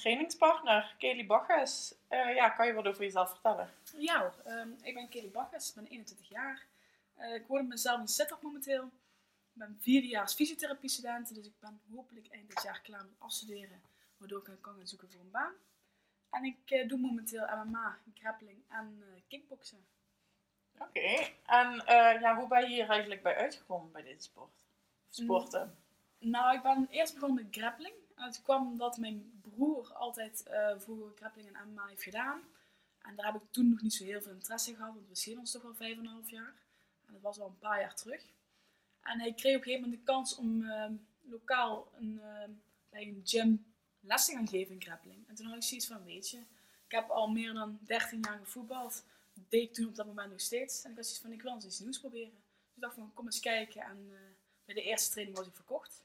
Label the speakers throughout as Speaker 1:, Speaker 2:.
Speaker 1: trainingspartner, Kelly Bacchus. Eh, ja, kan je wat over jezelf vertellen?
Speaker 2: Ja, ehm, ik ben Kelly Bakkes, ik ben 21 jaar. Eh, ik woon in mezelf in Sittard momenteel. Ik ben vierdejaars fysiotherapie-student, dus ik ben hopelijk eind dit jaar klaar met afstuderen, waardoor ik kan gaan zoeken voor een baan. En ik eh, doe momenteel MMA, grappling en eh, kickboksen.
Speaker 1: Oké, en eh, ja, hoe ben je hier eigenlijk bij uitgekomen bij deze sport? Sporten?
Speaker 2: Nou, ik ben eerst begonnen met grappling. En het kwam omdat mijn broer altijd vroeger grappling en MMA heeft gedaan. En daar heb ik toen nog niet zo heel veel interesse in gehad, want we zien ons toch al 5,5 jaar. En dat was al een paar jaar terug. En hij kreeg op een gegeven moment de kans om eh, lokaal een, eh, bij een gym les te gaan geven in grappling. En toen had ik zoiets van, weet je, ik heb al meer dan 13 jaar gevoetbald. Dat deed ik toen op dat moment nog steeds. En ik had zoiets van, ik wil eens iets nieuws proberen. Dus ik dacht van, kom eens kijken. En eh, bij de eerste training was ik verkocht.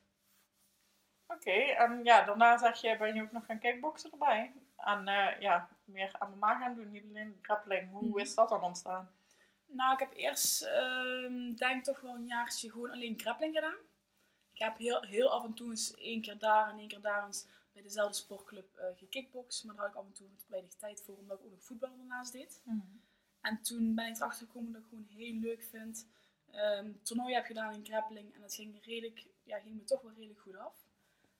Speaker 1: Oké, en ja, daarna zeg je, ben je ook nog gaan kickboksen erbij. En eh, ja, meer MMA gaan doen, niet alleen grappling. Hoe
Speaker 2: Mhm.
Speaker 1: is dat dan ontstaan?
Speaker 2: Nou, ik heb eerst, ehm, denk ik toch wel een jaartje gewoon alleen grappling gedaan. Ik heb heel, heel af en toe eens één keer daar en één keer daar eens bij dezelfde sportclub eh gekickboxd. Maar daar had ik af en toe weinig tijd voor, omdat ik ook nog voetbal daarnaast deed. En toen ben ik erachter gekomen dat ik gewoon heel leuk vind. Ehm toernooien heb gedaan in grappling en dat ging, redelijk, ja, ging me toch wel redelijk goed af.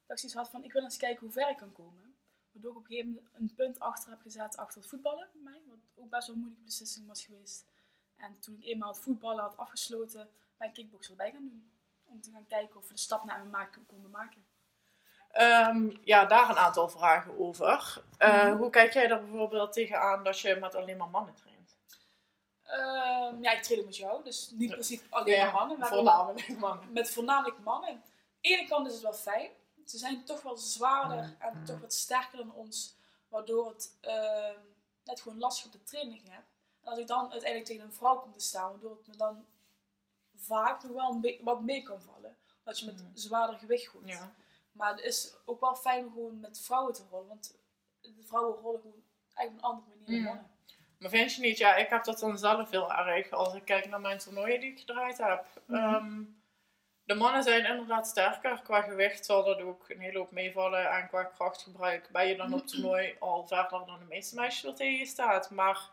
Speaker 2: Dat ik zoiets had van, ik wil eens kijken hoe ver ik kan komen. Waardoor ik op een gegeven moment een punt achter heb gezet achter het voetballen bij mij. Wat ook best wel een moeilijke beslissing was geweest. En toen ik eenmaal het voetballen had afgesloten, ben ik kickboxen erbij gaan doen. Om te gaan kijken of we de stap naar me maken, konden maken.
Speaker 1: Ehm, ja, daar een aantal vragen over. Eh,
Speaker 2: Mhm.
Speaker 1: Hoe kijk jij er bijvoorbeeld tegenaan dat je met alleen maar mannen traint?
Speaker 2: Ehm, ja, ik train ook met jou, dus niet
Speaker 1: Ja.
Speaker 2: precies alleen maar mannen. Maar
Speaker 1: voornamelijk mannen.
Speaker 2: met voornamelijk mannen. Aan de ene kant is het wel fijn. Ze zijn toch wel zwaarder en toch wat sterker dan ons. Waardoor het ehm, net gewoon lastig op de training heb. Als ik dan uiteindelijk tegen een vrouw kom te staan, waardoor het me dan vaak nog wel een wat mee kan vallen. Dat je met
Speaker 1: Mhm.
Speaker 2: zwaarder gewicht gooit.
Speaker 1: Ja.
Speaker 2: Maar het is ook wel fijn om gewoon met vrouwen te rollen. Want de vrouwen rollen gewoon eigenlijk op een andere manier dan
Speaker 1: Mhm.
Speaker 2: mannen.
Speaker 1: Maar vind je niet, ja, ik heb dat dan zelf heel erg als ik kijk naar mijn toernooien die ik gedraaid heb.
Speaker 2: Mhm.
Speaker 1: Ehm, de mannen zijn inderdaad sterker qua gewicht, zal dat ook een hele hoop meevallen. En qua krachtgebruik ben je dan op toernooi al verder dan de meeste meisjes er tegen je staat. Maar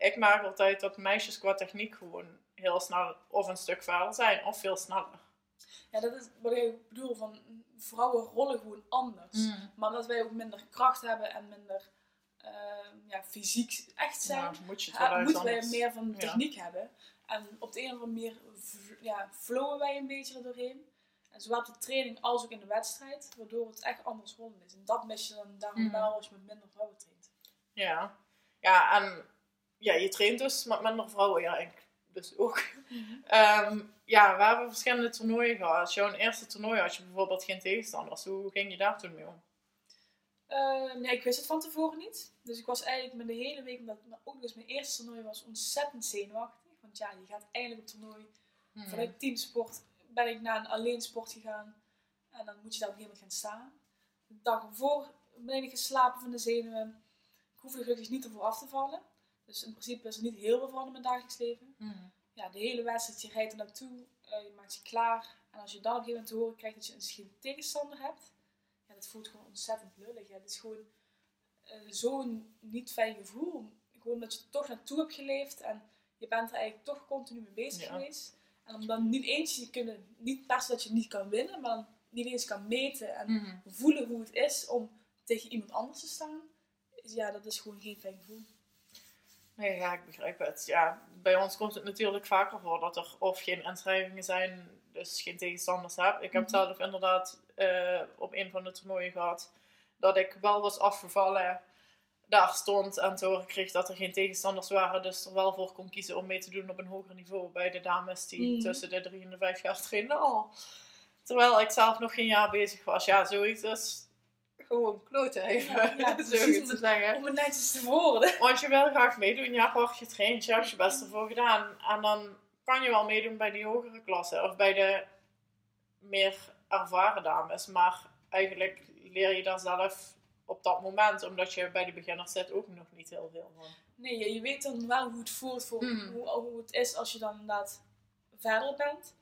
Speaker 1: ik merk altijd dat meisjes qua techniek gewoon heel snel of een stuk verder zijn of veel sneller.
Speaker 2: Ja, dat is wat ik bedoel. Van, vrouwen rollen gewoon anders. Maar dat wij ook minder kracht hebben en minder ehm, ja, fysiek echt zijn,
Speaker 1: moet uit
Speaker 2: moeten wij
Speaker 1: anders.
Speaker 2: meer van
Speaker 1: Ja.
Speaker 2: techniek hebben. En op de een of andere manier ja, flowen wij een beetje er doorheen. En zowel op de training als ook in de wedstrijd, waardoor het echt anders rollen is. En dat mis je dan daarom
Speaker 1: Mhm.
Speaker 2: wel als je met minder vrouwen traint.
Speaker 1: Ja, ja en ja, je traint dus met minder vrouwen, ja, ik dus ook. Ehm, ja, we hebben verschillende toernooien gehad. Jouw eerste toernooi had je bijvoorbeeld geen tegenstanders. Hoe ging je daar toen mee om?
Speaker 2: Nee, ik wist het van tevoren niet. Dus ik was eigenlijk met de hele week, omdat het ook eens mijn eerste toernooi was, ontzettend zenuwachtig. Want ja, je gaat eindelijk op toernooi.
Speaker 1: Hmm.
Speaker 2: Vanuit teamsport ben ik naar een alleensport gegaan. En dan moet je daar op een gegeven moment gaan staan. De dag ervoor ben ik geslapen van de zenuwen. Ik hoefde gelukkig niet ervoor af te vallen. Dus in principe is er niet heel veel van in mijn dagelijks leven.
Speaker 1: Hmm.
Speaker 2: Ja, de hele wedstrijd, je rijdt er naartoe, eh, je maakt je klaar. En als je dan op een gegeven moment te horen krijgt dat je een geen tegenstander hebt, ja, dat voelt gewoon ontzettend lullig. Het is gewoon eh, zo'n niet fijn gevoel. Gewoon dat je er toch naartoe hebt geleefd en je bent er eigenlijk toch continu mee bezig
Speaker 1: Ja.
Speaker 2: geweest. En om dan niet eens te kunnen, niet se dat je niet kan winnen, maar dan niet eens kan meten en
Speaker 1: Hmm.
Speaker 2: voelen hoe het is om tegen iemand anders te staan. Ja, dat is gewoon geen fijn gevoel.
Speaker 1: Nee, ja, ik begrijp het. Ja, bij ons komt het natuurlijk vaker voor dat er of geen inschrijvingen zijn, dus geen tegenstanders heb. Ik heb
Speaker 2: Mhm.
Speaker 1: zelf inderdaad eh, op een van de toernooien gehad dat ik wel was afgevallen, daar stond en te horen kreeg dat er geen tegenstanders waren, dus er wel voor kon kiezen om mee te doen op een hoger niveau bij de dames die
Speaker 2: Mhm.
Speaker 1: tussen de drie en de vijf jaar trainen al. Terwijl ik zelf nog geen jaar bezig was. Ja, zoiets is gewoon kloten even,
Speaker 2: Ja, ja,
Speaker 1: zo te zeggen.
Speaker 2: Om het netjes te worden.
Speaker 1: Want je wil graag meedoen, je hebt hard getraind, je hebt je best ervoor gedaan. En dan kan je wel meedoen bij die hogere klassen of bij de meer ervaren dames. Maar eigenlijk leer je daar zelf op dat moment, omdat je bij de beginners zit, ook nog niet heel veel van.
Speaker 2: Nee, je, je weet dan wel hoe het voelt, voor,
Speaker 1: Mm.
Speaker 2: hoe, hoe het is als je dan inderdaad verder bent.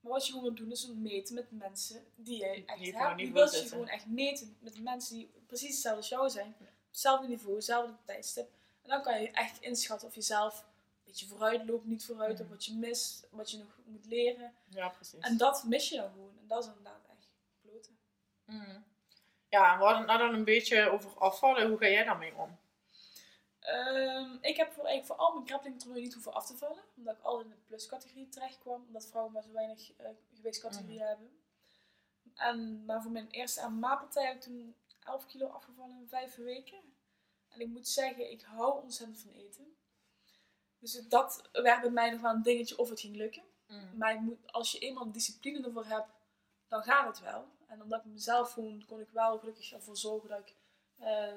Speaker 2: Maar wat je gewoon moet doen is meten met mensen die jij echt
Speaker 1: Die
Speaker 2: hebt. Je wilt je gewoon echt meten met mensen die precies hetzelfde als jou zijn. Hetzelfde niveau, hetzelfde tijdstip. En dan kan je echt inschatten of je zelf een beetje vooruit loopt, niet vooruit.
Speaker 1: Mm.
Speaker 2: Of wat je mist, wat je nog moet leren.
Speaker 1: Ja, precies.
Speaker 2: En dat mis je dan gewoon. En dat is inderdaad echt kloten.
Speaker 1: Mhm. Ja, en we hadden het nou dan een beetje over afvallen. Hoe ga jij daarmee om?
Speaker 2: Ehm, ik heb voor, eigenlijk voor al mijn grappelingtoernooien niet hoeven af te vallen. Omdat ik altijd in de pluscategorie terecht kwam. Omdat vrouwen maar zo weinig eh gewichtscategorieën hebben. En, maar voor mijn eerste MMA-partij heb ik toen 11 kilo afgevallen in 5 weken. En ik moet zeggen, ik hou ontzettend van eten. Dus dat werd bij mij nog wel een dingetje of het ging lukken. Maar je moet, als je eenmaal discipline ervoor hebt, dan gaat het wel. En omdat ik mezelf vond, kon ik wel gelukkig ervoor zorgen dat ik eh,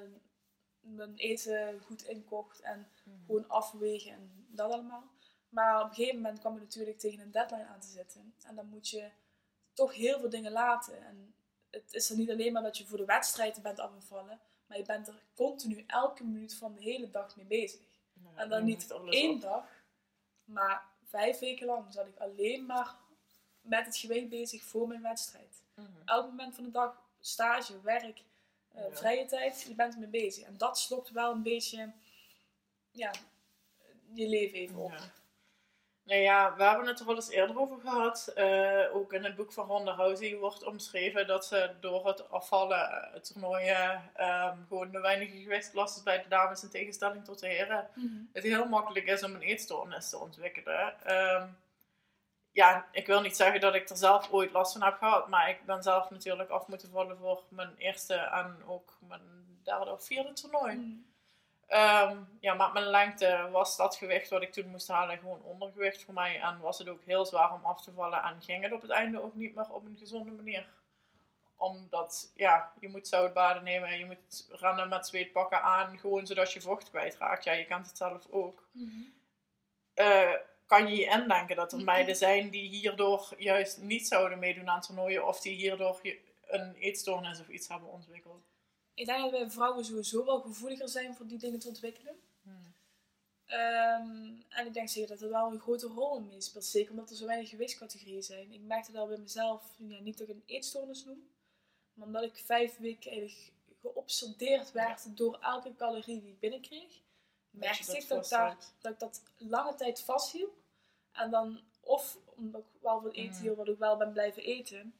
Speaker 2: mijn eten goed inkocht en
Speaker 1: Mhm.
Speaker 2: gewoon afwegen en dat allemaal. Maar op een gegeven moment kwam je natuurlijk tegen een deadline aan te zitten. En dan moet je toch heel veel dingen laten. En het is er niet alleen maar dat je voor de wedstrijd bent afgevallen, maar je bent er continu elke minuut van de hele dag mee bezig. En dan niet één
Speaker 1: op.
Speaker 2: dag, maar vijf weken lang zat ik alleen maar met het gewicht bezig voor mijn wedstrijd.
Speaker 1: Mhm.
Speaker 2: Elk moment van de dag, stage, werk, eh, vrije tijd, je bent ermee bezig. En dat slokt wel een beetje ja, je leven even op.
Speaker 1: Ja. Nou ja, we hebben het er al eens eerder over gehad. Eh, ook in het boek van Ronda Rousey wordt omschreven dat ze door het afvallen, eh, het toernooien, ehm, gewoon de weinige gewichtsklassen bij de dames in tegenstelling tot de heren,
Speaker 2: Mhm.
Speaker 1: het heel makkelijk is om een eetstoornis te ontwikkelen. Ehm, ja, ik wil niet zeggen dat ik er zelf ooit last van heb gehad, maar ik ben zelf natuurlijk af moeten vallen voor mijn eerste en ook mijn derde of vierde toernooi.
Speaker 2: Mhm.
Speaker 1: Ehm, ja, met mijn lengte was dat gewicht wat ik toen moest halen gewoon ondergewicht voor mij. En was het ook heel zwaar om af te vallen. En ging het op het einde ook niet meer op een gezonde manier. Omdat, ja, je moet zoutbaden nemen. Je moet rennen met zweetpakken aan. Gewoon zodat je vocht kwijtraakt. Ja, je kent het zelf ook.
Speaker 2: Mhm.
Speaker 1: Eh, kan je je indenken dat er meiden zijn die hierdoor juist niet zouden meedoen aan toernooien. Of die hierdoor een eetstoornis of iets hebben ontwikkeld.
Speaker 2: Ik denk dat wij vrouwen sowieso wel gevoeliger zijn voor die dingen te ontwikkelen. Ehm, en ik denk zeker dat er wel een grote rol in meespeelt. Zeker omdat er zo weinig gewichtscategorieën zijn. Ik merkte dat al bij mezelf, ja, niet dat ik een eetstoornis noem, maar omdat ik vijf weken eigenlijk geobsedeerd werd door elke calorie die ik binnenkreeg, merkte ik dat daar, dat ik dat lange tijd vasthield. En dan, of omdat ik wel veel eten
Speaker 1: Mm.
Speaker 2: hield, wat ik wel ben blijven eten,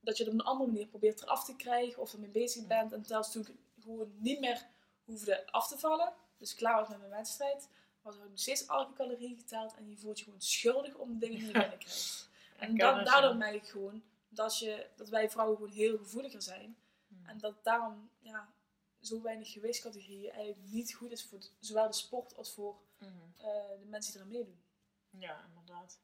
Speaker 2: dat je het op een andere manier probeert eraf te krijgen of ermee bezig bent. En zelfs toen ik gewoon niet meer hoefde af te vallen, dus klaar was met mijn wedstrijd, was er nog steeds elke calorie geteld en je voelt je gewoon schuldig om dingen die je binnenkrijgt. En
Speaker 1: Ik
Speaker 2: da-
Speaker 1: ken het,
Speaker 2: daardoor merk ik gewoon dat, je, dat wij vrouwen gewoon heel gevoeliger zijn.
Speaker 1: Hmm.
Speaker 2: En dat daarom ja, zo weinig gewichtscategorieën eigenlijk niet goed is voor zowel de sport als voor
Speaker 1: Mhm.
Speaker 2: eh, de mensen die er aan meedoen.
Speaker 1: Ja, inderdaad.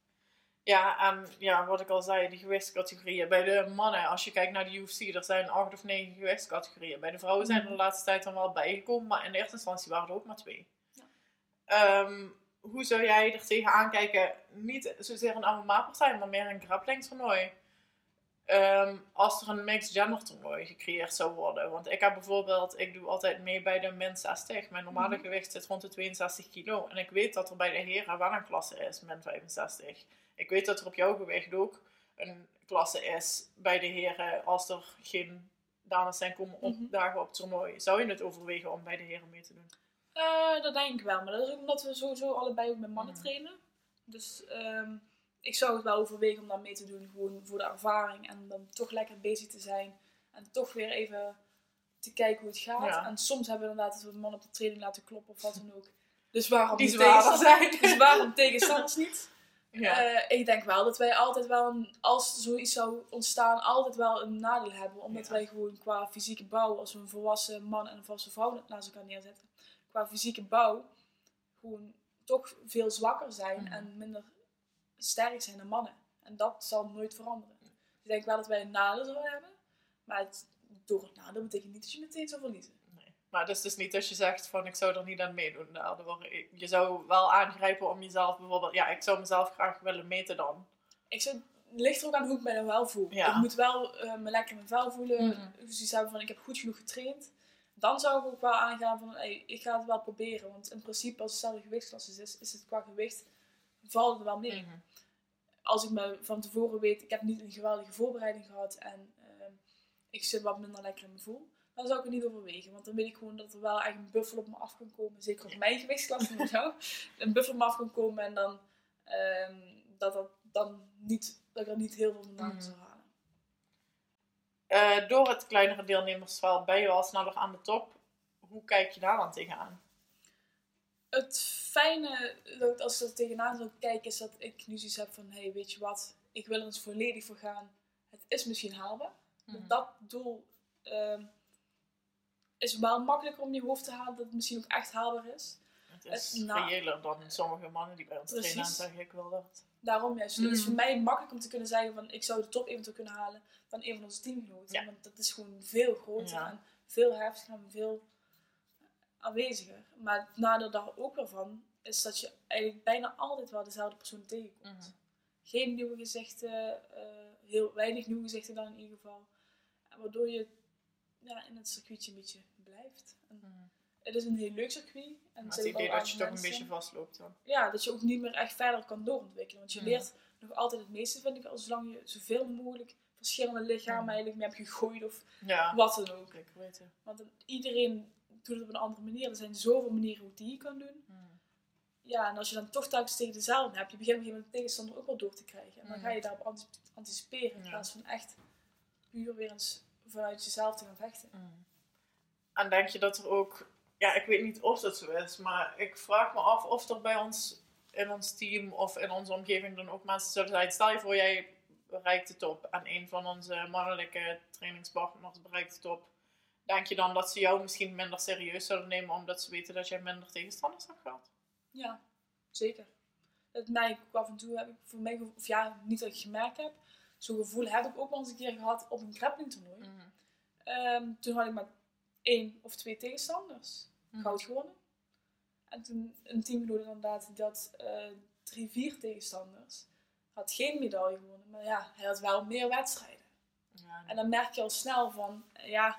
Speaker 1: Ja, en ja, wat ik al zei, die gewichtscategorieën. Bij de mannen, als je kijkt naar de UFC, er zijn acht of negen gewichtscategorieën. Bij de vrouwen zijn er de laatste tijd dan wel bijgekomen, maar in de eerste instantie waren er ook maar twee.
Speaker 2: Ja.
Speaker 1: Ehm, hoe zou jij er tegenaan kijken? Niet zozeer een MMA-partij, maar meer een grapplingtoernooi. Ehm, als er een mixed gender toernooi gecreëerd zou worden. Want ik heb bijvoorbeeld, ik doe altijd mee bij de min 60. Mijn normale
Speaker 2: Mhm.
Speaker 1: gewicht zit rond de 62 kilo. En ik weet dat er bij de heren wel een klasse is, min 65. Ik weet dat er op jouw gewicht ook een klasse is bij de heren als er geen dames zijn komen
Speaker 2: Mhm.
Speaker 1: opdagen op het toernooi. Zou je het overwegen om bij de heren mee te doen?
Speaker 2: Eh, dat denk ik wel, maar dat is ook omdat we sowieso allebei ook met mannen
Speaker 1: Mhm.
Speaker 2: trainen. Dus ehm, ik zou het wel overwegen om daar mee te doen, gewoon voor de ervaring en dan toch lekker bezig te zijn. En toch weer even te kijken hoe het gaat.
Speaker 1: Ja.
Speaker 2: En soms hebben we inderdaad dat we de man op de training laten kloppen of wat dan ook. Dus waarom
Speaker 1: Die zwaarder zijn.
Speaker 2: Dus waarom tegenstanders niet?
Speaker 1: Ja.
Speaker 2: Eh, ik denk wel dat wij altijd wel, een, als zoiets zou ontstaan, altijd wel een nadeel hebben. Omdat
Speaker 1: Ja.
Speaker 2: wij gewoon qua fysieke bouw, als we een volwassen man en een volwassen vrouw naast elkaar neerzetten, qua fysieke bouw gewoon toch veel zwakker zijn
Speaker 1: Mhm.
Speaker 2: en minder sterk zijn dan mannen. En dat zal nooit veranderen. Dus ik denk wel dat wij een nadeel zullen hebben, maar het, door het nadeel betekent niet dat je meteen zal verliezen.
Speaker 1: Nee. Maar het is dus niet als je zegt van ik zou er niet aan meedoen. daardoor. Je zou wel aangrijpen om jezelf bijvoorbeeld... Ja, ik zou mezelf graag willen meten dan.
Speaker 2: Ik zou ligt er ook aan hoe ik me dan wel voel.
Speaker 1: Ja.
Speaker 2: Ik moet wel eh, me lekker in mijn vel voelen.
Speaker 1: Mhm.
Speaker 2: Dus die hebben van ik heb goed genoeg getraind. Dan zou ik ook wel aangaan van hey, ik ga het wel proberen. Want in principe als het dezelfde gewichtsklasse is, is het qua gewicht valt het wel mee.
Speaker 1: Mhm.
Speaker 2: Als ik me van tevoren weet, ik heb niet een geweldige voorbereiding gehad en ehm, ik zit wat minder lekker in mijn voel. Dan zou ik het niet overwegen. Want dan weet ik gewoon dat er wel echt een buffel op me af kan komen. Zeker op mijn gewichtsklasse en zo. Een buffel op me af kan komen en dan, ehm, dat, dat, dan niet, dat ik er niet heel veel vandaan
Speaker 1: Mhm.
Speaker 2: zou halen.
Speaker 1: Eh, door het kleinere deelnemersveld ben je al sneller aan de top. Hoe kijk je daar dan tegenaan?
Speaker 2: Het fijne, dat als ik er tegenaan zou kijken, is dat ik nu zoiets heb van, hey, weet je wat, ik wil er eens volledig voor gaan. Het is misschien haalbaar.
Speaker 1: Mhm.
Speaker 2: Dat doel ehm, is wel makkelijker om je hoofd te halen, dat het misschien ook echt haalbaar is.
Speaker 1: Het is
Speaker 2: het- nou-
Speaker 1: reëler dan sommige mannen die bij ons trainen. Zeg ik wel dat.
Speaker 2: Daarom juist. Het is
Speaker 1: Mhm.
Speaker 2: voor mij makkelijk om te kunnen zeggen van, ik zou de top eventueel kunnen halen dan een van onze teamgenoten.
Speaker 1: Ja.
Speaker 2: Want dat is gewoon veel groter
Speaker 1: Ja.
Speaker 2: en veel heftiger en veel aanweziger. Maar het nadeel daar ook wel van, is dat je eigenlijk bijna altijd wel dezelfde persoon tegenkomt.
Speaker 1: Mhm.
Speaker 2: geen nieuwe gezichten, eh, heel weinig nieuwe gezichten dan in ieder geval. Waardoor je ja, in het circuitje een beetje blijft. En
Speaker 1: Mhm.
Speaker 2: het is een heel leuk circuit. En
Speaker 1: Maar het idee dat je toch een
Speaker 2: mensen-
Speaker 1: beetje vastloopt dan.
Speaker 2: Ja, dat je ook niet meer echt verder kan doorontwikkelen. Want je
Speaker 1: Mhm.
Speaker 2: leert nog altijd het meeste, vind ik, als zolang je zoveel mogelijk verschillende lichamen eigenlijk mee hebt gegooid of
Speaker 1: Ja,
Speaker 2: wat dan ook.
Speaker 1: zeker weten.
Speaker 2: Want dan- iedereen doet het op een andere manier. Er zijn zoveel manieren hoe die je kan doen.
Speaker 1: Mhm.
Speaker 2: Ja, en als je dan toch telkens tegen dezelfde hebt, je begint op een gegeven moment de tegenstander ook wel door te krijgen. En dan
Speaker 1: Mhm.
Speaker 2: ga je daarop anti- anticiperen in plaats van echt puur weer eens vanuit jezelf te gaan vechten.
Speaker 1: Mhm. En denk je dat er ook, ja, ik weet niet of dat zo is, maar ik vraag me af of er bij ons in ons team of in onze omgeving dan ook mensen zullen zijn. Stel je voor, jij bereikt de top en een van onze mannelijke trainingspartners bereikt de top. Denk je dan dat ze jou misschien minder serieus zullen nemen omdat ze weten dat jij minder tegenstanders hebt gehad?
Speaker 2: Ja, zeker. Dat merk ik ook af en toe. Heb ik voor mij, of ja, niet dat ik gemerkt heb. Zo'n gevoel heb ik ook wel eens een keer gehad op een grappling toernooi.
Speaker 1: Mhm.
Speaker 2: Ehm, toen had ik maar één of twee tegenstanders.
Speaker 1: Mhm.
Speaker 2: Goud gewonnen. En toen een teamgenoot inderdaad, die had eh, drie, vier tegenstanders. Had geen medaille gewonnen. Maar ja, hij had wel meer wedstrijden.
Speaker 1: Ja,
Speaker 2: En dan merk je al snel van, ja,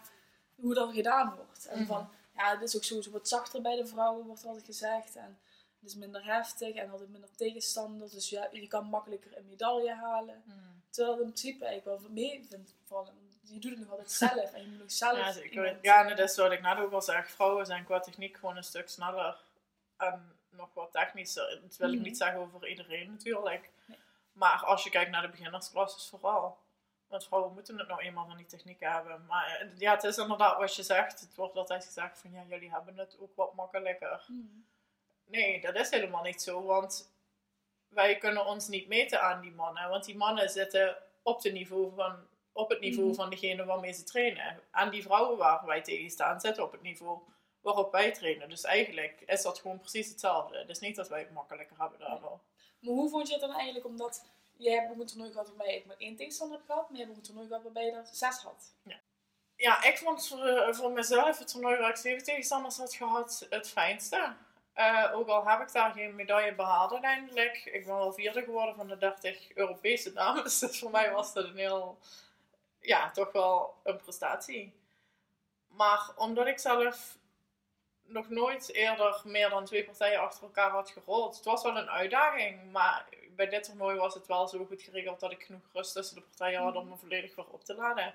Speaker 2: hoe dat gedaan wordt. En
Speaker 1: Mhm.
Speaker 2: van, ja, het is ook sowieso wat zachter bij de vrouwen, wordt altijd gezegd. En het is minder heftig en altijd minder tegenstanders. Dus ja, je kan makkelijker een medaille halen.
Speaker 1: Mhm.
Speaker 2: Terwijl in principe eigenlijk wel mee vindt vallen. Je doet het nog altijd zelf en je moet nog zelf
Speaker 1: Ja, zeker. ja, en dat is wat ik net ook al zeg. Vrouwen zijn qua techniek gewoon een stuk sneller en nog wat technischer. Dat wil ik
Speaker 2: Mhm.
Speaker 1: niet zeggen over iedereen natuurlijk.
Speaker 2: Nee.
Speaker 1: Maar als je kijkt naar de beginnersklasses vooral. Want vrouwen moeten het nou eenmaal van die techniek hebben. Maar eh, ja, het is inderdaad wat je zegt. Het wordt altijd gezegd van ja, jullie hebben het ook wat makkelijker.
Speaker 2: Mhm.
Speaker 1: Nee, dat is helemaal niet zo. Want wij kunnen ons niet meten aan die mannen. Want die mannen zitten op, de niveau van, op het niveau
Speaker 2: Mhm.
Speaker 1: van degene waarmee ze trainen. En die vrouwen waar wij tegen staan zitten op het niveau waarop wij trainen. Dus eigenlijk is dat gewoon precies hetzelfde. Het is niet dat wij het makkelijker hebben daardoor.
Speaker 2: Maar hoe vond je het dan eigenlijk? Omdat jij hebt ook een toernooi gehad waarbij ik maar één tegenstander heb gehad. Maar je hebt een toernooi gehad waarbij je zes had.
Speaker 1: Ja, ik vond voor, eh, voor mezelf het toernooi waar ik zeven tegenstanders had gehad het fijnste. Eh, ook al heb ik daar geen medaille behaald uiteindelijk. Ik ben wel vierde geworden van de 30 Europese dames. Dus voor mij was dat een heel, ja, toch wel een prestatie. Maar omdat ik zelf nog nooit eerder meer dan twee partijen achter elkaar had gerold. Het was wel een uitdaging, maar bij dit toernooi was het wel zo goed geregeld dat ik genoeg rust tussen de partijen had om me volledig weer op te laden.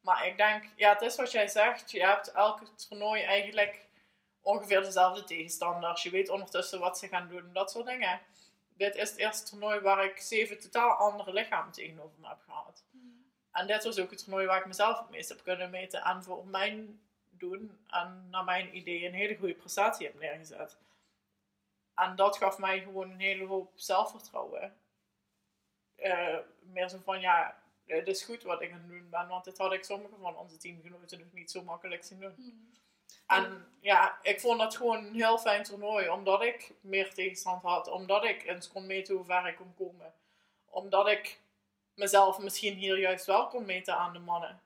Speaker 1: Maar ik denk, ja, het is wat jij zegt. Je hebt elke toernooi eigenlijk ongeveer dezelfde tegenstanders. Je weet ondertussen wat ze gaan doen, dat soort dingen. Dit is het eerste toernooi waar ik zeven totaal andere lichamen tegenover me heb gehad. En dit was ook het toernooi waar ik mezelf het meest heb kunnen meten. En voor mijn doen en naar mijn idee een hele goede prestatie heb neergezet. En dat gaf mij gewoon een hele hoop zelfvertrouwen. Eh, meer zo van, ja, het is goed wat ik aan het doen ben. Want dit had ik sommige van onze teamgenoten nog niet zo makkelijk zien doen. En ja, ik vond dat gewoon een heel fijn toernooi. Omdat ik meer tegenstand had. Omdat ik eens kon meten hoe ver ik kon komen. Omdat ik mezelf misschien hier juist wel kon meten aan de mannen.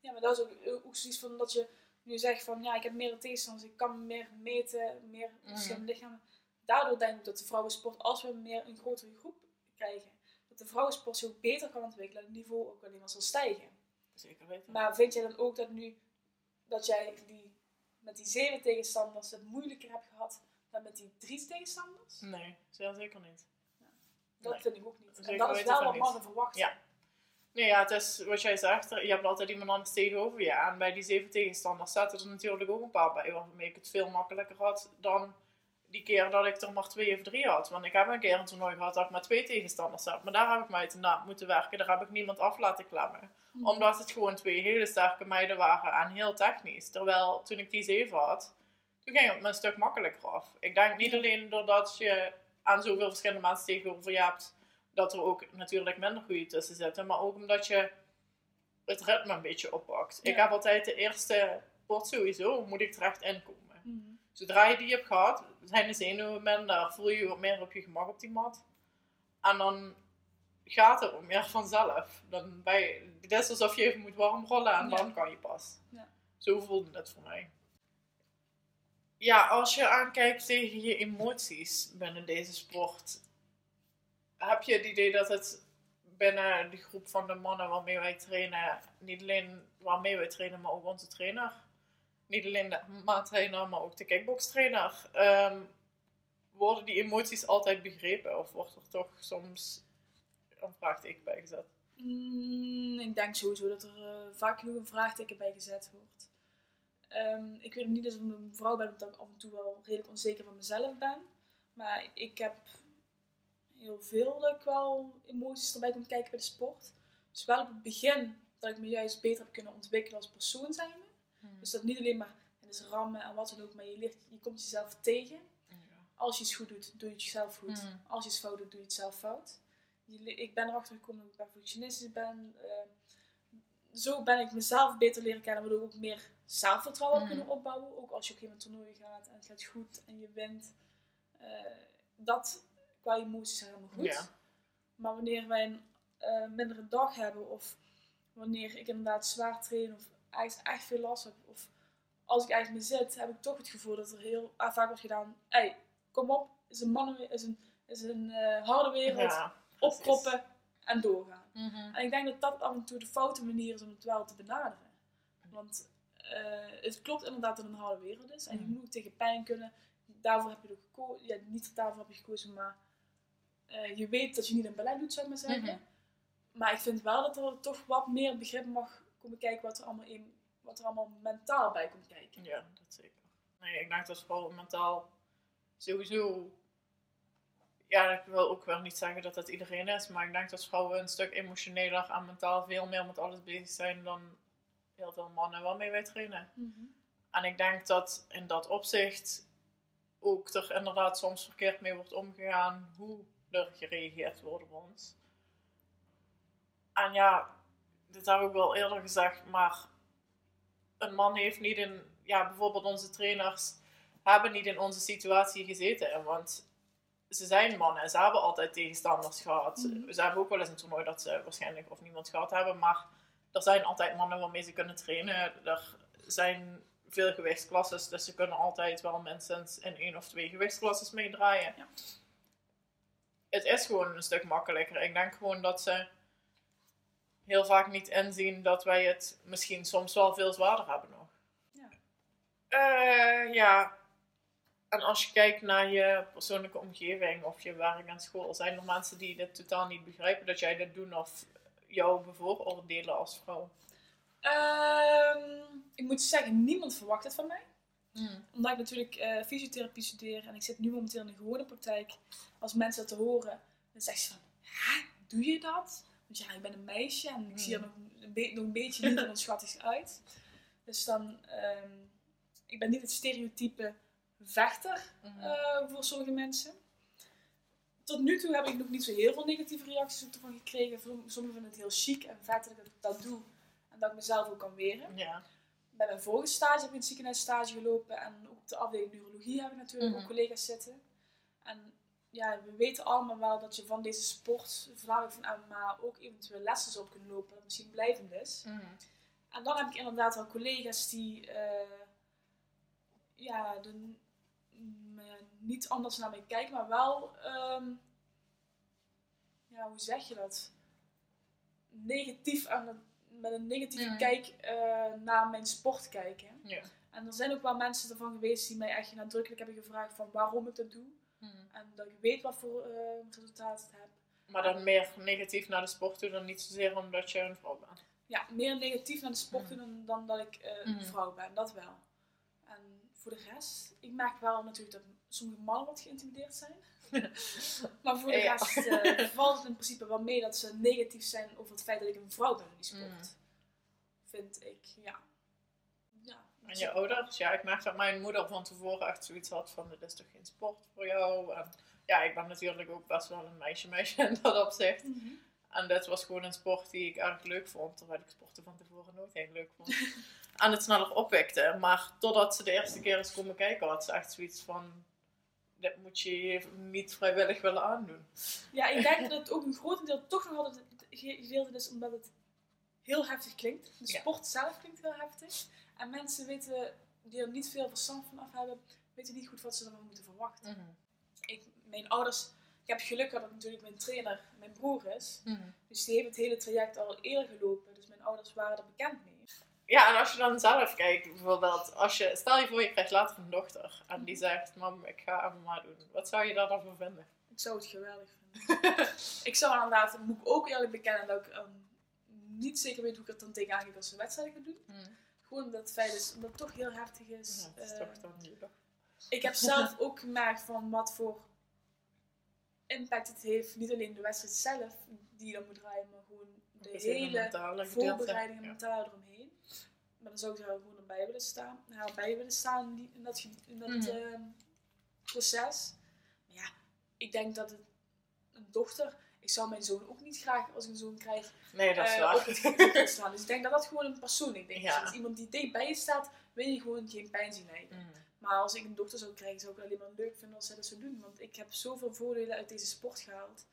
Speaker 2: Ja, maar dat is ook, ook zoiets van dat je nu zegt van ja, ik heb meer tegenstanders, ik kan meer meten, meer
Speaker 1: Mhm.
Speaker 2: verschillende lichamen. Daardoor denk ik dat de vrouwensport, als we meer een grotere groep krijgen, dat dat de vrouwensport zich ook beter kan ontwikkelen en het niveau ook alleen maar zal stijgen.
Speaker 1: Zeker weten.
Speaker 2: Maar vind jij dan ook dat nu, dat jij die, met die zeven tegenstanders het moeilijker hebt gehad dan met die drie tegenstanders?
Speaker 1: Nee, zeker niet.
Speaker 2: Dat
Speaker 1: Nee.
Speaker 2: vind ik ook niet. En dat is wel wat mannen verwachten.
Speaker 1: Ja. Nee, ja, het is wat jij zegt. Je hebt altijd iemand anders tegenover je. En bij die zeven tegenstanders zaten er natuurlijk ook een paar bij waarmee ik het veel makkelijker had dan die keer dat ik er maar twee of drie had. Want ik heb een keer een toernooi gehad dat ik maar twee tegenstanders had. Maar daar heb ik mij te na moeten werken. Daar heb ik niemand af laten klemmen.
Speaker 2: Mhm.
Speaker 1: Omdat het gewoon twee hele sterke meiden waren en heel technisch. Terwijl toen ik die zeven had, toen ging het me een stuk makkelijker af. Ik denk niet alleen doordat je aan zoveel verschillende mensen tegenover je hebt, dat er ook natuurlijk minder goede tussen zitten. Maar ook omdat je het ritme een beetje oppakt. Ik heb altijd de eerste pot sowieso, moet ik terecht inkomen.
Speaker 2: Mhm.
Speaker 1: Zodra je die hebt gehad, zijn de zenuwen minder, voel je je wat meer op je gemak op die mat. En dan gaat het ook meer vanzelf. Dan ben je, het is alsof je even moet warmrollen en
Speaker 2: Ja.
Speaker 1: dan kan je pas.
Speaker 2: Ja.
Speaker 1: Zo voelde het voor mij. Ja, als je aankijkt tegen je emoties binnen deze sport, heb je het idee dat het binnen de groep van de mannen waarmee wij trainen, niet alleen waarmee wij trainen, maar ook onze trainer, niet alleen de maattrainer, maar ook de kickbokstrainer, ehm, worden die emoties altijd begrepen? Of wordt er toch soms een vraagteken bij gezet?
Speaker 2: Mm, ik denk sowieso dat er eh, vaak genoeg een vraagteken bij gezet wordt. Ehm, ik weet niet als ik een vrouw ben, dat ik af en toe wel redelijk onzeker van mezelf ben. Maar ik heb heel veel dat ik wel emoties erbij komt kijken bij de sport. Dus wel op het begin dat ik me juist beter heb kunnen ontwikkelen als persoon zijnde. Dus dat niet alleen maar in is rammen en wat dan ook, maar je, leert, je komt jezelf tegen. Als je iets goed doet, doe je het jezelf goed.
Speaker 1: Mm.
Speaker 2: Als je iets fout doet, doe je het zelf fout. Je ik ben erachter gekomen dat ik perfectionistisch ben. Ehm, zo ben ik mezelf beter leren kennen, waardoor ik ook meer zelfvertrouwen
Speaker 1: Mm.
Speaker 2: kunnen opbouwen. Ook als je op een toernooi gaat en het gaat goed en je wint. Eh, dat qua emoties zijn helemaal goed.
Speaker 1: Ja.
Speaker 2: Maar wanneer wij een eh, mindere dag hebben of wanneer ik inderdaad zwaar train of echt, echt veel last heb of als ik eigenlijk me zit, heb ik toch het gevoel dat er heel ah, vaak wordt gedaan. Hey, kom op, is een mannen, is een, is een eh, harde wereld.
Speaker 1: Ja,
Speaker 2: opkroppen en doorgaan.
Speaker 1: Mhm.
Speaker 2: En ik denk dat dat af en toe de foute manier is om het wel te benaderen. Want eh, het klopt inderdaad dat het een harde wereld is. En je
Speaker 1: Mhm.
Speaker 2: moet tegen pijn kunnen. Daarvoor heb je ook gekozen. Ja, niet daarvoor heb je gekozen, maar eh, je weet dat je niet een ballet doet, zou ik maar zeggen.
Speaker 1: Mhm.
Speaker 2: Maar ik vind wel dat er toch wat meer begrip mag komen kijken wat er allemaal, in, wat er allemaal mentaal bij komt kijken.
Speaker 1: Ja, dat zeker. Nee, ik denk dat vrouwen mentaal sowieso. Ja, ik wil ook wel niet zeggen dat dat iedereen is, maar ik denk dat vrouwen een stuk emotioneler en mentaal veel meer met alles bezig zijn dan heel veel mannen waarmee wij trainen. En ik denk dat in dat opzicht ook er inderdaad soms verkeerd mee wordt omgegaan hoe er gereageerd wordt op ons. En ja, dit heb ik wel eerder gezegd, maar een man heeft niet in, ja, bijvoorbeeld onze trainers hebben niet in onze situatie gezeten. Want ze zijn mannen en ze hebben altijd tegenstanders gehad.
Speaker 2: Mhm.
Speaker 1: Ze hebben ook wel eens een toernooi dat ze waarschijnlijk of niemand gehad hebben, maar er zijn altijd mannen waarmee ze kunnen trainen. Er zijn veel gewichtsklasses, dus ze kunnen altijd wel minstens in één of twee gewichtsklasses meedraaien.
Speaker 2: Ja.
Speaker 1: Het is gewoon een stuk makkelijker. Ik denk gewoon dat ze heel vaak niet inzien dat wij het misschien soms wel veel zwaarder hebben nog.
Speaker 2: Ja.
Speaker 1: Eh, ja. En als je kijkt naar je persoonlijke omgeving of je werk en school, zijn er mensen die dit totaal niet begrijpen dat jij dit doet of jou bevooroordelen als vrouw?
Speaker 2: Ehm, ik moet zeggen, niemand verwacht het van mij. Omdat ik natuurlijk eh, fysiotherapie studeer en ik zit nu momenteel in de gewone praktijk. Als mensen dat te horen, dan zeggen ze van, hè, doe je dat? Want ja, ik ben een meisje en ik zie er nog een, be- nog een beetje niet en schattig uit. Dus dan, ehm, ik ben niet het stereotype vechter
Speaker 1: Mhm.
Speaker 2: eh, voor sommige mensen. Tot nu toe heb ik nog niet zo heel veel negatieve reacties ervan gekregen. Sommigen vinden het heel chic en vet dat ik dat doe en dat ik mezelf ook kan weren
Speaker 1: ja.
Speaker 2: Bij mijn vorige stage heb ik in het ziekenhuis stage gelopen. En ook op de afdeling neurologie heb ik natuurlijk
Speaker 1: Mhm.
Speaker 2: ook collega's zitten. En ja, we weten allemaal wel dat je van deze sport, voornamelijk van MMA, ook eventueel lessen zou op kunnen lopen. Dat misschien blijvend is. En dan heb ik inderdaad wel collega's die eh, ja, de, niet anders naar mij kijken, maar wel ehm, ja, hoe zeg je dat? Negatief aan het, met een negatieve
Speaker 1: Mhm.
Speaker 2: kijk eh, naar mijn sport kijken.
Speaker 1: Ja.
Speaker 2: En er zijn ook wel mensen ervan geweest die mij echt nadrukkelijk hebben gevraagd van waarom ik dat doe. En dat ik weet wat voor eh, resultaat het heb.
Speaker 1: Maar dan meer negatief naar de sport toe dan niet zozeer omdat je een vrouw bent.
Speaker 2: Ja, meer negatief naar de sport
Speaker 1: Mhm.
Speaker 2: doen dan, dan dat ik eh, een
Speaker 1: Mhm.
Speaker 2: vrouw ben, dat wel. En voor de rest, ik merk wel natuurlijk dat sommige mannen wat geïntimideerd zijn. maar voor de
Speaker 1: Ja.
Speaker 2: rest eh, valt het in principe wel mee dat ze negatief zijn over het feit dat ik een vrouw ben in die sport.
Speaker 1: Mhm.
Speaker 2: Vind ik, ja. ja
Speaker 1: En je ouders, ja, ik merk dat mijn moeder van tevoren echt zoiets had van, dit is toch geen sport voor jou? En ja, ik ben natuurlijk ook best wel een meisje-meisje in dat opzicht.
Speaker 2: Mhm.
Speaker 1: En dit was gewoon een sport die ik erg leuk vond, terwijl ik sporten van tevoren nooit heel leuk vond. en het sneller opwekte. Maar totdat ze de eerste keer eens komen kijken, had ze echt zoiets van, dit moet je niet vrijwillig willen aandoen.
Speaker 2: Ja, ik denk dat het ook een grotendeel toch nog altijd het ge- gedeelte is omdat het heel heftig klinkt. De
Speaker 1: Ja.
Speaker 2: sport zelf klinkt heel heftig. En mensen weten, die er niet veel verstand van af hebben, weten niet goed wat ze ervan moeten verwachten. Ik, mijn ouders, ik heb geluk gehad dat natuurlijk mijn trainer mijn broer is. Dus die heeft het hele traject al eerder gelopen. Dus mijn ouders waren er bekend mee.
Speaker 1: Ja, en als je dan zelf kijkt, bijvoorbeeld, als je, stel je voor je krijgt later een dochter en die zegt, mam, ik ga MMA doen. Wat zou je daar dan van vinden?
Speaker 2: Ik zou het geweldig vinden. ik zou inderdaad, moet ik ook eerlijk bekennen, dat ik ehm, niet zeker weet hoe ik er dan tegenaan ga als ze wedstrijden ga doen. Gewoon omdat het feit is, omdat het toch heel heftig is.
Speaker 1: Ja, is
Speaker 2: Eh,
Speaker 1: toch dan
Speaker 2: ik heb zelf ook gemerkt van wat voor impact het heeft. Niet alleen de wedstrijd zelf die je dan moet draaien, maar gewoon de hele voorbereiding en mentaal eromheen. Maar dan zou ik er gewoon erbij willen staan. Nou, bij willen staan in, die- in dat, in dat
Speaker 1: Mhm.
Speaker 2: ehm, proces. Maar ja, ik denk dat het, een dochter... Ik zou mijn zoon ook niet graag, als ik een zoon krijg,
Speaker 1: Nee, dat is
Speaker 2: eh,
Speaker 1: waar.
Speaker 2: op het gebied wil staan. Dus ik denk dat dat gewoon een persoonlijk ding is.
Speaker 1: Ja.
Speaker 2: Als iemand die dicht bij je staat, wil je gewoon geen pijn zien lijden.
Speaker 1: Mm.
Speaker 2: Maar als ik een dochter zou krijgen, zou ik het alleen maar leuk vinden als zij dat zou doen. Want ik heb zoveel voordelen uit deze sport gehaald.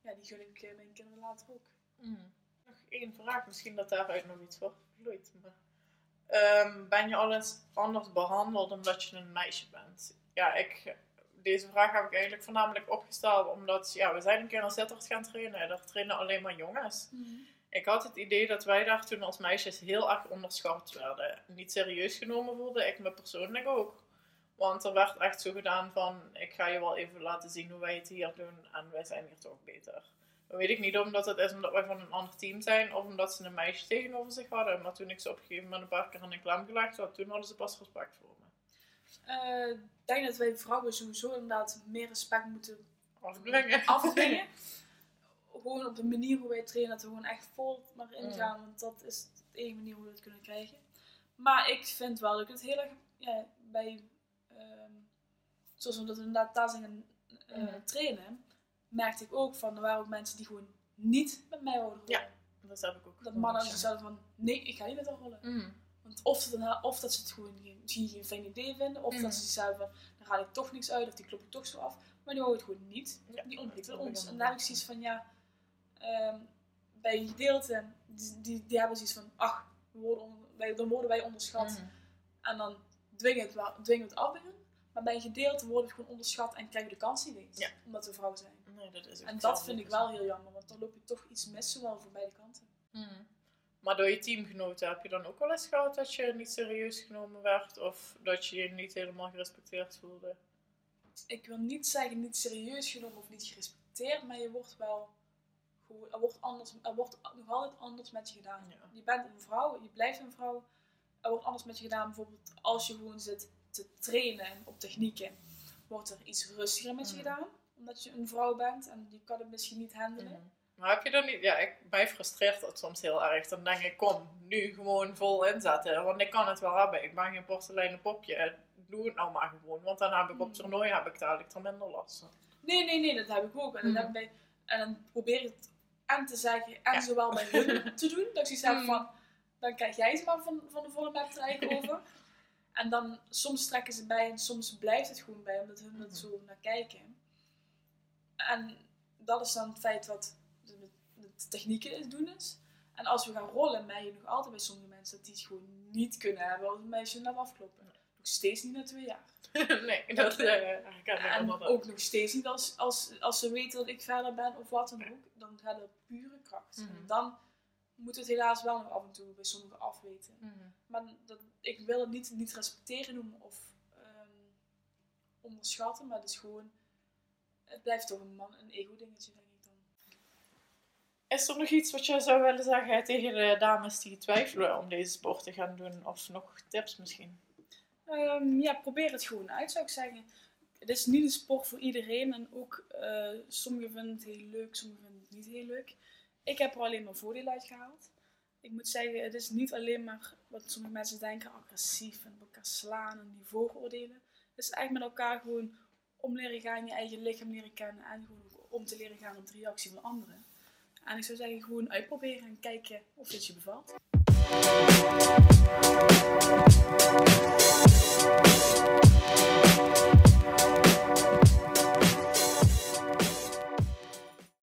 Speaker 2: Ja, die gun ik eh, mijn kinderen later ook.
Speaker 1: Mm. Nog één vraag, misschien dat daaruit nog iets wordt vloeit. Maar, ehm, ben je al eens anders behandeld omdat je een meisje bent? Ja, ik, deze vraag heb ik eigenlijk voornamelijk opgesteld omdat ja, we zijn een keer in Sittard gaan trainen. Daar trainen alleen maar jongens. Ik had het idee dat wij daar toen als meisjes heel erg onderschat werden. Niet serieus genomen voelde ik me persoonlijk ook. Want er werd echt zo gedaan van, ik ga je wel even laten zien hoe wij het hier doen en wij zijn hier toch beter. Dan weet ik niet omdat het is omdat wij van een ander team zijn of omdat ze een meisje tegenover zich hadden. Maar toen ik ze op een gegeven moment een paar keer in de klem gelegd had, toen hadden ze pas respect voor me.
Speaker 2: Eh, Ik denk dat wij vrouwen sowieso inderdaad meer respect moeten
Speaker 1: Afdwingen.
Speaker 2: afdwingen. gewoon op de manier hoe wij trainen, dat we gewoon echt vol maar ingaan.
Speaker 1: Mm.
Speaker 2: Want dat is de enige manier hoe we het kunnen krijgen. Maar ik vind wel dat ik het heel erg ja, bij, ehm, zoals we dat inderdaad daar zijn gaan eh,
Speaker 1: Mhm.
Speaker 2: trainen, merkte ik ook van, er waren ook mensen die gewoon niet met mij wilden rollen.
Speaker 1: Ja. Dat heb ik ook.
Speaker 2: Dat mannen zouden van, nee, ik ga niet met haar rollen.
Speaker 1: Mm.
Speaker 2: Want of, dan, of dat ze het gewoon geen, misschien geen fijn idee vinden, of dat ze zouden van, dan haal ik toch niks uit, of die klop ik toch zo af. Maar die wou het gewoon niet.
Speaker 1: Ja,
Speaker 2: Die
Speaker 1: ik
Speaker 2: ons. En
Speaker 1: dan
Speaker 2: daar heb ik zoiets van, ja, ehm, bij een gedeelte, die, die, die hebben zoiets van, ach, we worden on- wij, dan worden wij onderschat.
Speaker 1: Mm.
Speaker 2: En dan dwingen we het, dwingen het af bij hun. Maar bij een gedeelte worden we gewoon onderschat en krijgen we de kans niet eens.
Speaker 1: Ja.
Speaker 2: Omdat we vrouw zijn.
Speaker 1: Nee, dat is
Speaker 2: En dat vind ik wel heel jammer, want dan loop je toch iets mis, zowel voor beide kanten.
Speaker 1: Mm. Maar door je teamgenoten heb je dan ook wel eens gehad dat je niet serieus genomen werd of dat je je niet helemaal gerespecteerd voelde?
Speaker 2: ik wil niet zeggen niet serieus genomen of niet gerespecteerd, maar je wordt wel er wordt, anders, er wordt nog altijd anders met je gedaan.
Speaker 1: Ja.
Speaker 2: Je bent een vrouw, je blijft een vrouw, er wordt anders met je gedaan. Bijvoorbeeld als je gewoon zit te trainen op technieken, wordt er iets rustiger met je
Speaker 1: Mm.
Speaker 2: gedaan, omdat je een vrouw bent en je kan het misschien niet handelen.
Speaker 1: Mm. Maar heb je dan niet... Ja, ik, mij frustreert dat soms heel erg. Dan denk ik, kom, nu gewoon vol inzetten. Want ik kan het wel hebben. Ik ben geen porseleinen popje. Doe het nou maar gewoon. Want dan heb ik op
Speaker 2: Mm.
Speaker 1: toernooi heb ik dadelijk er minder last van.
Speaker 2: Nee, nee, nee, dat heb ik ook. En, dat heb ik bij, en dan probeer ik het aan te zeggen en
Speaker 1: Ja.
Speaker 2: zowel bij hun te doen. Dat ik zoiets heb
Speaker 1: Mm.
Speaker 2: van, dan krijg jij ze maar van, van de volle er eigenlijk over. En dan, soms trekken ze bij en soms blijft het gewoon bij, omdat hun
Speaker 1: Mhm.
Speaker 2: zo naar kijken. En dat is dan het feit wat de, de technieken doen is. En als we gaan rollen, merk je nog altijd bij sommige mensen dat die het gewoon niet kunnen hebben als een meisje naar afkloppen. nog steeds niet na twee jaar.
Speaker 1: nee, dat uh, herken ik
Speaker 2: En ook nog steeds niet als, als, als ze weten dat ik verder ben of wat dan ook. Dan gaat het pure kracht.
Speaker 1: Mhm.
Speaker 2: En dan moet het helaas wel nog af en toe bij sommigen afweten.
Speaker 1: Mhm.
Speaker 2: Maar dat, ik wil het niet, niet respecteren noemen of ehm, onderschatten, maar het is gewoon, het blijft toch een man, een ego-dingetje, denk ik dan.
Speaker 1: Is er nog iets wat je zou willen zeggen tegen de dames die twijfelen om deze sport te gaan doen? Of nog tips misschien?
Speaker 2: Ehm, ja, probeer het gewoon uit, zou ik zeggen. Het is niet een sport voor iedereen en ook eh, sommigen vinden het heel leuk, sommigen vinden het niet heel leuk. Ik heb er alleen maar voordeel uit gehaald. Ik moet zeggen, het is niet alleen maar wat sommige mensen denken, agressief en elkaar slaan en die vooroordelen. Het is echt met elkaar gewoon om leren gaan, je eigen lichaam leren kennen en gewoon om te leren gaan op de reactie van anderen. En ik zou zeggen, gewoon uitproberen en kijken of dit je bevalt.